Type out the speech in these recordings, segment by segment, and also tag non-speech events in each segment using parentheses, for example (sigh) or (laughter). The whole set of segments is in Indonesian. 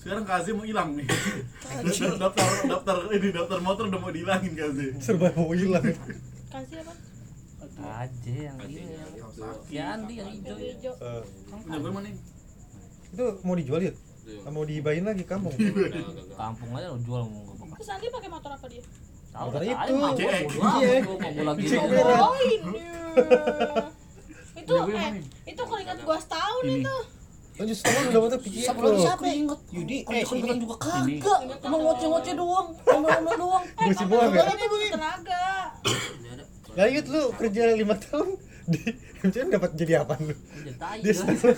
sekarang Kaze mau hilang nih. Daftar daftar ini daftar motor udah mau dihilangin Kaze serba mau hilang. Kasih apa? aja yang ini yang ya Andi yang hijau. Yang hijau. Eh, punya gue mana nih? Itu mau dijual ya mau dibayin lagi kampung? Kampung aja lo jual mau gue Terus Andi pakai motor apa dia? tahu Motor itu. Iya. mau ini. itu eh, itu keringat gua setahun itu lanjut setengah udah mata pikir siapa lagi siapa inget? Yudi kan eh ini. juga kagak. Cuma ngoceh ngoceh doang ngomel doang. Gue sih bohong ya? tenaga. Lanjut lu kerja lima tahun di MCN dapat jadi apa lu? Dia setahun.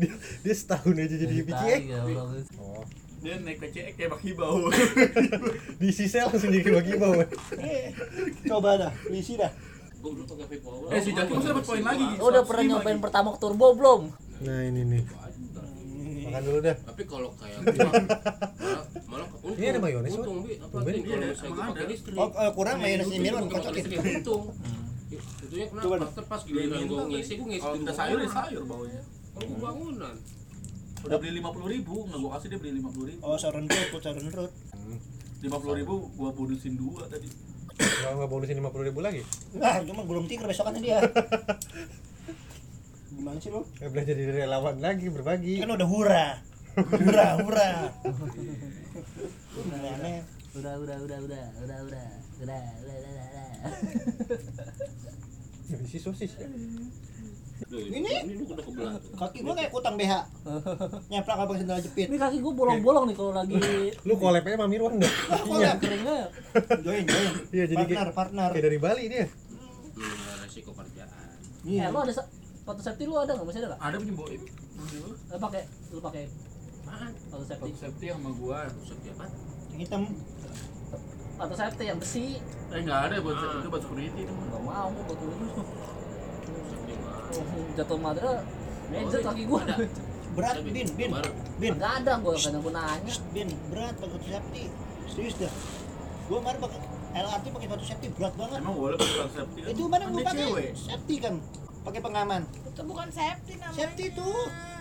Dia, dia setahun aja jadi PCX oh. Dia naik PCX kayak bagi bau. (laughs) Di sisa langsung jadi bagi bau. Eh, coba dah isi dah. Eh si Jaki mesti dapat poin lagi. Oh, udah pernah nyobain pertama turbo belum? Nah ini nih, makan dulu dah. tapi kalau kayak (laughs) gua malah malah untung, Ini ada mayones, untung bi. Apa sih kalau Iya, misalnya gua pakai listrik. Oh, eh, kurang Mirwan bukan pakai kocokin. listrik untung. Itunya Coba kenapa dah. pas giliran gua ngisi gua ngisi kalau sayur. ya sayur bawahnya Kalau gua bangunan. Udah beli lima puluh ribu nggak gua kasih dia beli lima puluh ribu. Oh, saran root, full saran root. lima puluh ribu gua bonusin dua tadi. Gak nggak bonusin lima puluh ribu lagi? Nah, cuma belum tikar besokannya dia. (laughs) Gimana sih lu? Gak belajar jadi relawan lagi berbagi. Kan udah hura. Hura, hura. Aneh. Udah, udah, udah, udah, udah, udah, udah, udah, udah, udah. Isi sosis ya. Duh, Ini? ini udah kebelah. Kaki gua kayak kutang BH. Nyeplak apa sendal jepit. Ini kaki gua bolong-bolong nih kalau lagi Lu collab aja sama Mirwan dah. Collab. keringnya. Join, join. Iya jadi partner, kayak, partner. kayak dari Bali dia. Lu nggak resiko kerjaan Iya. Eh, lu ada foto safety lu ada nggak? Masih ada nggak? ada punya boim Lu pakai, lu pakai apaan foto safety. Top safety sama gua setiap apa Yang hitam. Foto safety yang besi. eh nggak ada buat itu buat security itu Gak mau, gua buat dulu. setiap Jatuh madra, meja kaki gua. Ada. Berat, bin, bin. Bin. Gak ada gua kan gua nanya. Bin, berat safety. Serius dah. Gua kemarin pakai LRT pakai safety berat banget. emang boleh pakai safety kan Itu mana Kan gua dia pakai safety kan. Pakai pengaman. Itu bukan safety namanya. Safety Itu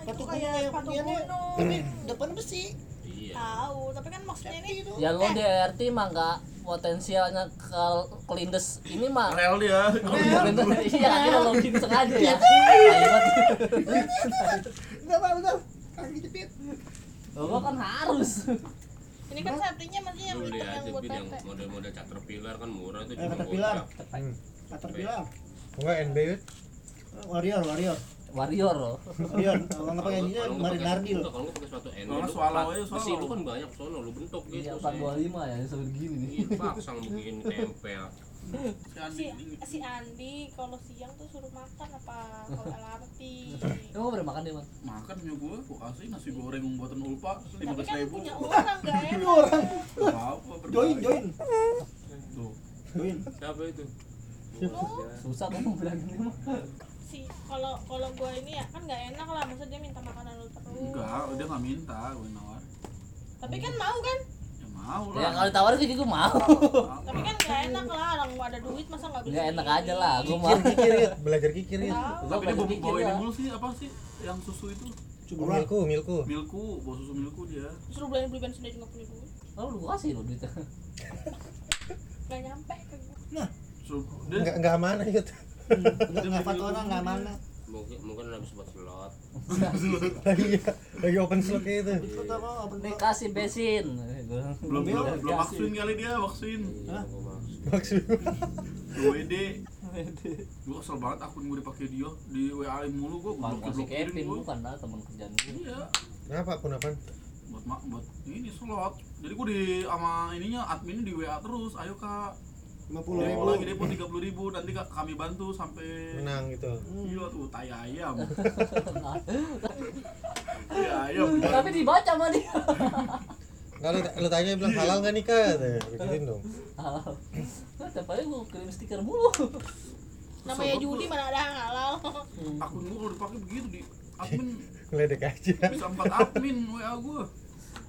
gua kayak begini. gunung. Tapi depan besi. iya Tahu, tapi kan maksudnya Safety ini itu. Ya lu Eh, di RT mah nggak potensialnya ke kelindes ini mah rel dia Kelindes- iya kita login sengaja ya Enggak apa betul. Kaki jepit. gua kan harus ini kan safety-nya masih yang hitam yang buat yang model-model caterpillar kan murah tuh Eh, cuma Caterpillar. Caterpillar. Enggak NB. Warrior, warrior. warrior. Loh Warrior. Kalau nggak pakai ini Kalau nggak Marin pakai- Nardil. enggak, kalau nggak pakai sepatu N Kalau lu swallow pak- aja, besi swallow. lu kan banyak sono lu bentuk iya gitu 425 ya sampai begini nih. Iya, paksang begini tempel si Andi. Si, si Andi kalau siang tuh suruh makan apa? Kalau (laughs) LRT emang berapa makan dia man makan punya gua gua kasih nasi goreng buatan ulpa lima tapi belas kan ribu. punya orang gak (laughs) enak. Orang. apa Join, join. tuh. Join. siapa itu? Susah gua mau bilang ini mah kalau kalau gua ini ya kan nggak enak lah. Masa dia minta makanan lu terus. Enggak dia nggak minta yang nawar tapi kan mau kan? Ya mau ya lah. kalau ditawarin sih gua mau. Tapi kan nggak enak lah orang gua ada duit masa nggak beli nggak enak ini? aja lah gua mau. Kikir. Belajar kikir. Gua tapi dia bawa ini mulu sih apa sih yang susu itu? Oh, Cukuran. milku, milku. milku bawa susu milku dia. Suruh beli beli bensin dia juga punya duit? Oh lu kasih lo duitnya. Nggak nyampe ke gua. Suruh dia? Enggak enggak amanah Yud. Enggak enggak foto orang enggak mana. mungkin mungkin habis buat slot. (laughs) Lagi lagi open slot kayak itu. Foto apa? Open nih box. kasih bensin. Belum belum belum vaksin kali dia vaksin. Iya maksud Maksud (laughs) dua ed gua kesel banget akun gua dipakai dia. Di wa mulu Bang, blokir blokirin Kevin bukan lah teman kerjaan gua. Iya. Kenapa akun apaan? buat mak buat ini slot. Jadi gua di sama ininya adminnya di wa terus. Ayo kak 50 depo ribu. lagi depo tiga puluh ribu nanti kak kami bantu sampai Menang gitu. Iya tuh tai ayam. (laughs) Iya ayam. tapi dibaca sama dia Kalau lu tanya bilang halal enggak nikah? Begituin dong. halal nah, tiap hari gua kirim stiker mulu namanya judi mana ada yang halal Akun gua kalau dipakai begitu di admin (laughs) Ngeledek aja. bisa empat admin wa gua.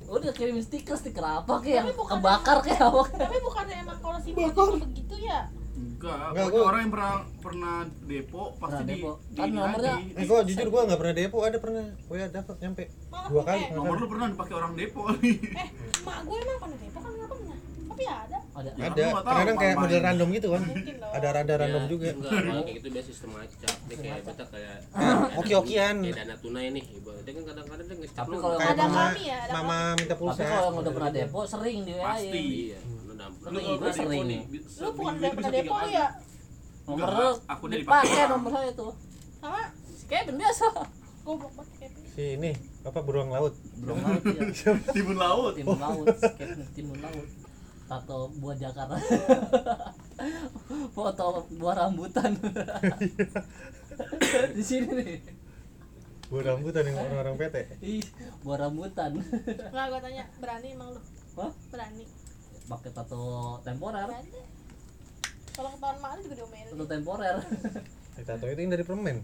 Udah kirim stiker stiker apa kayak yang Tapi bukan- kebakar kayak apa tapi bukannya emang kalau si Budi begitu ya Enggak, Enggak, gua- orang yang pernah pernah depo pasti Pernah di, depo. di Kan ini nomornya- lagi. Eh, gua jujur gua nggak pernah depo, ada pernah. Gua ya dapat nyampe Malah dua kali. eh, nggak Nomor lu pernah dipakai orang depo eh mak gue emang pernah depo kan tapi ada. Ada. Ya, Ada, kadang kayak model random gitu kan. Ada rada random Ya, juga. enggak kalau kayak gitu biasa sistem acak dia kayak kita kayak (clears throat) Oke-okean. kayak dana tunai nih ibaratnya. Kan kadang-kadang dia ngecap Tapi kalau- Kayak Ada mama, kami ya, ada mama minta tapi pulsa. kalau yang udah pernah depo sering di WA Pasti. iya lu Tapi kalau depo sering. lu bukan udah pernah depo ya? nomor aku udah dipakai nomor saya itu. Sama si Kevin biasa. Goblok banget Si ini apa beruang laut. belum laut ya (laughs) Timun laut. timun laut timun laut tato buah Jakarta. (laughs) Foto buah rambutan. (laughs) Di sini nih. Buah rambutan yang orang-orang PT. ih buah rambutan. Nggak gue tanya berani emang lu? Hah? berani. Pakai tato temporer. Berani. Kalau ketahuan mak lu juga diomelin. Tato temporer. Eh, Tato itu yang dari permen.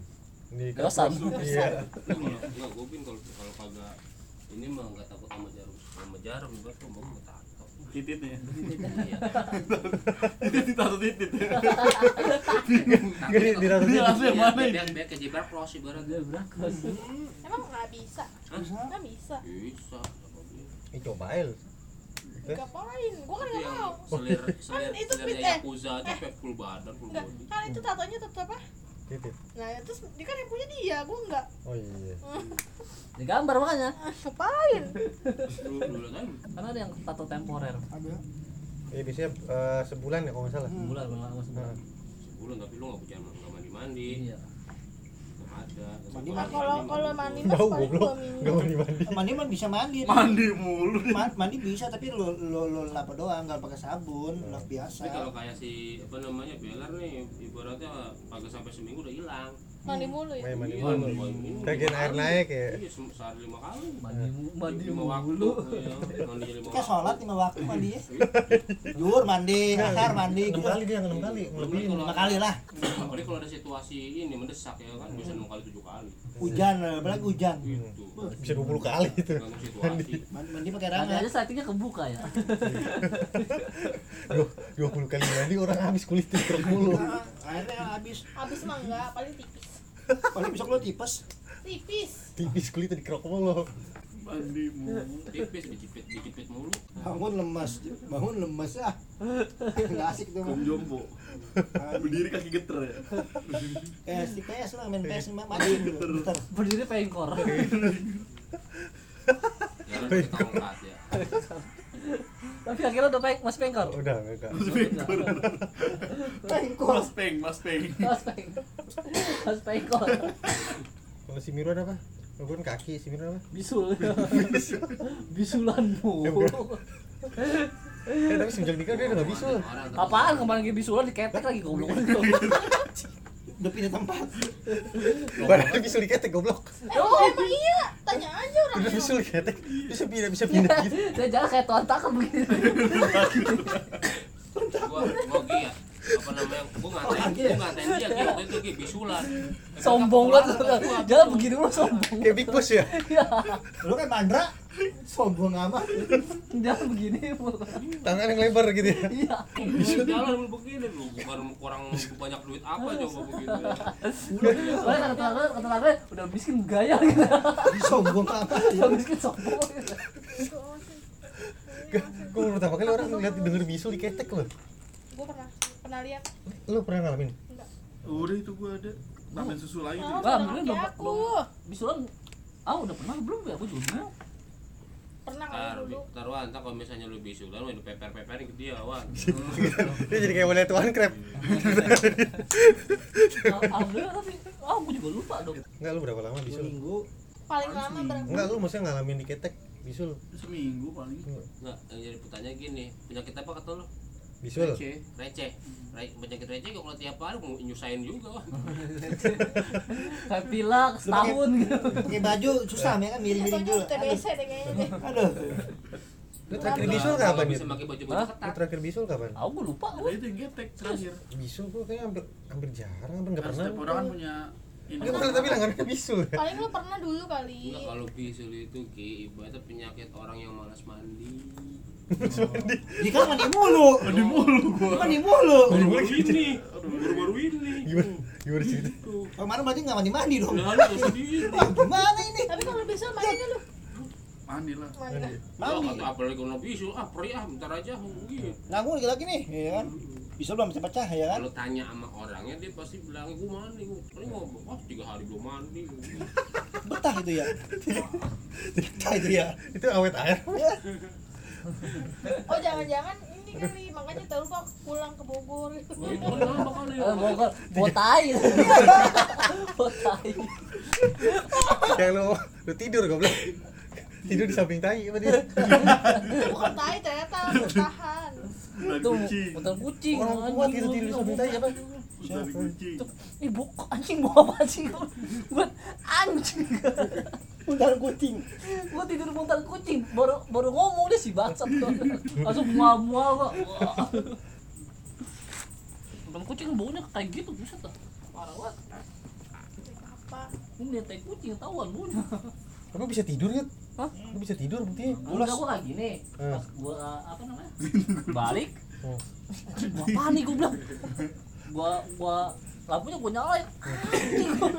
Di Dosan. Iya. enggak gue pin kalau kalau kagak ini mah enggak takut sama jarum sama jarum gua tuh mau gue Tititnya. iya Titit (laughs) ditaruh titit. Di, di tato Ini dia. langsung yang mana ini? yang biar kejebak cross ibaratnya dia berakos emang nggak bisa nggak bisa bisa Eh, cobain. Eh? ngapain gue kan Itu nggak mau selir selir Kan itu selir fit, eh. yakuza aja sampai full badan full body kan itu tatonya tetap apa Titit. nah terus dia kan yang punya dia gue enggak. Oh iya. (laughs) digambar makanya. Ngapain? Dulu dulu kan karena ada yang tato temporer. Ada. Eh biasanya eh, sebulan ya kalau nggak salah. bulan bulan lama sebulan. Nah, sebulan tapi lu nggak punya nggak mandi mandi. Iya. nggak ada Mandi mandi. kalau kalau mandi bau goblok. Enggak mandi mandi. mandi mah bisa mandi Mandi mulu. Ma- mandi bisa tapi lo lo lo lap doang nggak pakai sabun lap biasa tapi kalau kayak si apa namanya beler nih ibaratnya kagak sampai seminggu udah hilang mandi mulu ya? Mandi Iya, mulu. mandi mulu. Bagian air naik ya. iya se- sehari lima kali. Mandi mu- mandi lima waktu waktu. sholat lima waktu mandi ya? (laughs) Juhur mandi asar mandi. Enam kali dia enam kali, lebih. lima kali lah. apalagi kalau ada situasi ini mendesak ya kan bisa enam kali tujuh kali. Hujan apalagi hujan. Gitu. Bisa 20 kali itu. mandi, mandi pakai Tadi rangat aja settingnya kebuka ya? (laughs) Duh, 20 kali mandi orang habis kulitnya. Ah, airnya habis. Habis mah enggak paling tipis paling besok lo tipes tipis Tipis kulitnya dikerok mulu. Mandi mulu. tipis dijepit dijepit mulu bangun lemas bangun lemas ah nggak asik tuh Kom jombo. Berdiri kaki geter ya. kayak si PS lah main PS ma- mandi gitu Bentar. berdiri pengkor ya (laughs) tapi akhirnya udah peng mas pengkor Udah, enggak. Tengkol. Mas peng, mas peng. mas peng mas pengkor Kalau si Mirwan apa? Bukan kaki, si Mirwan apa? bisul bisulan mulu Eh, tapi semenjak nikah dia udah gak bisul. apaan kemarin lagi bisulan diketek lagi goblok (laughs) udah pindah tempat. (laughs) Padahal bisul diketek goblok. oh emang iya? Tanya aja orang Udah bisul diketek, bisa pindah, bisa (laughs) pindah gitu. dia jalan kayak tontakan begini (laughs) gua gua Gi, ya apa namanya gua ngatain gua ngatain dia Gi, waktu itu Gi, bisulan sombong banget jalan begini mulu sombong Kayak Big Boss ya. Iya, lu kan mandra sombong amat jalan begini Tangan yang lebar gitu ya. iya Lu jalan lu begini lu bukan kurang banyak duit apa coba begitu Soalnya kata tetangga, kata tetangga udah miskin gaya gitu. sombong amat ya Udah miskin sombong. gitu. Gue pertama kali orang ngeliat denger bisul diketek loh. gue pernah pernah lihat Lu pernah ngalamin? enggak Udah itu gua ada. Tambahin susu lagi. oh, mungkin pakai belum- aku. Bisulan ah udah pernah belum ya aku juga belum. pernah kalau dulu taruhan, ntar kalau misalnya lu bisulan, lu peper-peperin ke dia, wan. (laughs) Dia jadi kayak wanita tuan crab. Alhamdulillah tapi ah aku juga lupa dong. Enggak lu berapa lama dua bisul? minggu paling lama berapa Enggak lu maksudnya ngalamin diketek bisul. Seminggu paling. Nggak, yang jadi pertanyaan gini, penyakit apa kata lu? Bisul. Receh. Receh. Re- penyakit receh kok kalau tiap hari mau nyusahin juga. (laughs) Kayak pilak setahun gitu. pakai baju susah ya kan miring-miring Atau dulu TBC deh kayaknya aduh Lu terakhir bisul kapan bisa gitu? pakai baju-baju Hah? Lu ketat. terakhir bisul kapan? Aku lupa. Ada itu yang getek terakhir. Bisul gua kayaknya hampir hampir jarang, hampir enggak Kan pernah. setiap orang kan punya ini bukan tapi langganan bisu. paling lu pernah dulu kali Enggak kalau bisul itu ki ibaratnya penyakit orang yang malas mandi. Dia kan mandi mulu. Mandi mulu gua. Mandi mulu. Baru-baru ini, aduh baru-baru ini. Gimana? Gimana cerita? Tuh. Kemarin berarti nggak mandi mandi dong. Udah lu sendiri. Wah, gimana ini? tapi kalau bisa mandi deh lu Mandi lah. mandi. Mandi. Mandi. apalagi kalau bisul, ah perih ah, bentar aja gitu. Nanggung lagi nih, ya kan? Bisa belum bisa pecah ya kan? Kalau tanya sama orangnya dia pasti bilang gue mandi, gue ngomong, wah tiga hari belum mandi. Betah itu ya. (laughs) Betah itu ya. Itu awet air. Oh jangan-jangan ini kali makanya tak lupa pulang ke Bogor? Eh, Bogor, botai. botai. Yang lu lu tidur goblok. Tidur di samping tai apa dia? bukan tai ternyata bertahan Itu putar kucing. Orang kuat gitu tidur di samping tai apa? Dari kucing. Ih, bu, anjing mau apa sih? Buat anjing. Udang kucing. Gua tidur muntah kucing, baru baru ngomong dia si bangsat tuh. Langsung mual-mual kok. Wah. Muntah kucing baunya kayak gitu buset dah. Parah banget. apa Ini tai kucing tahuan baunya. Kamu bisa tidur ya? Hah? Lu bisa tidur buktinya. Udah gua kayak gini. Hmm. Pas gua apa namanya? Balik. Hmm. Gua panik gua bilang. Gua gua lampunya gua nyalain. Bilang.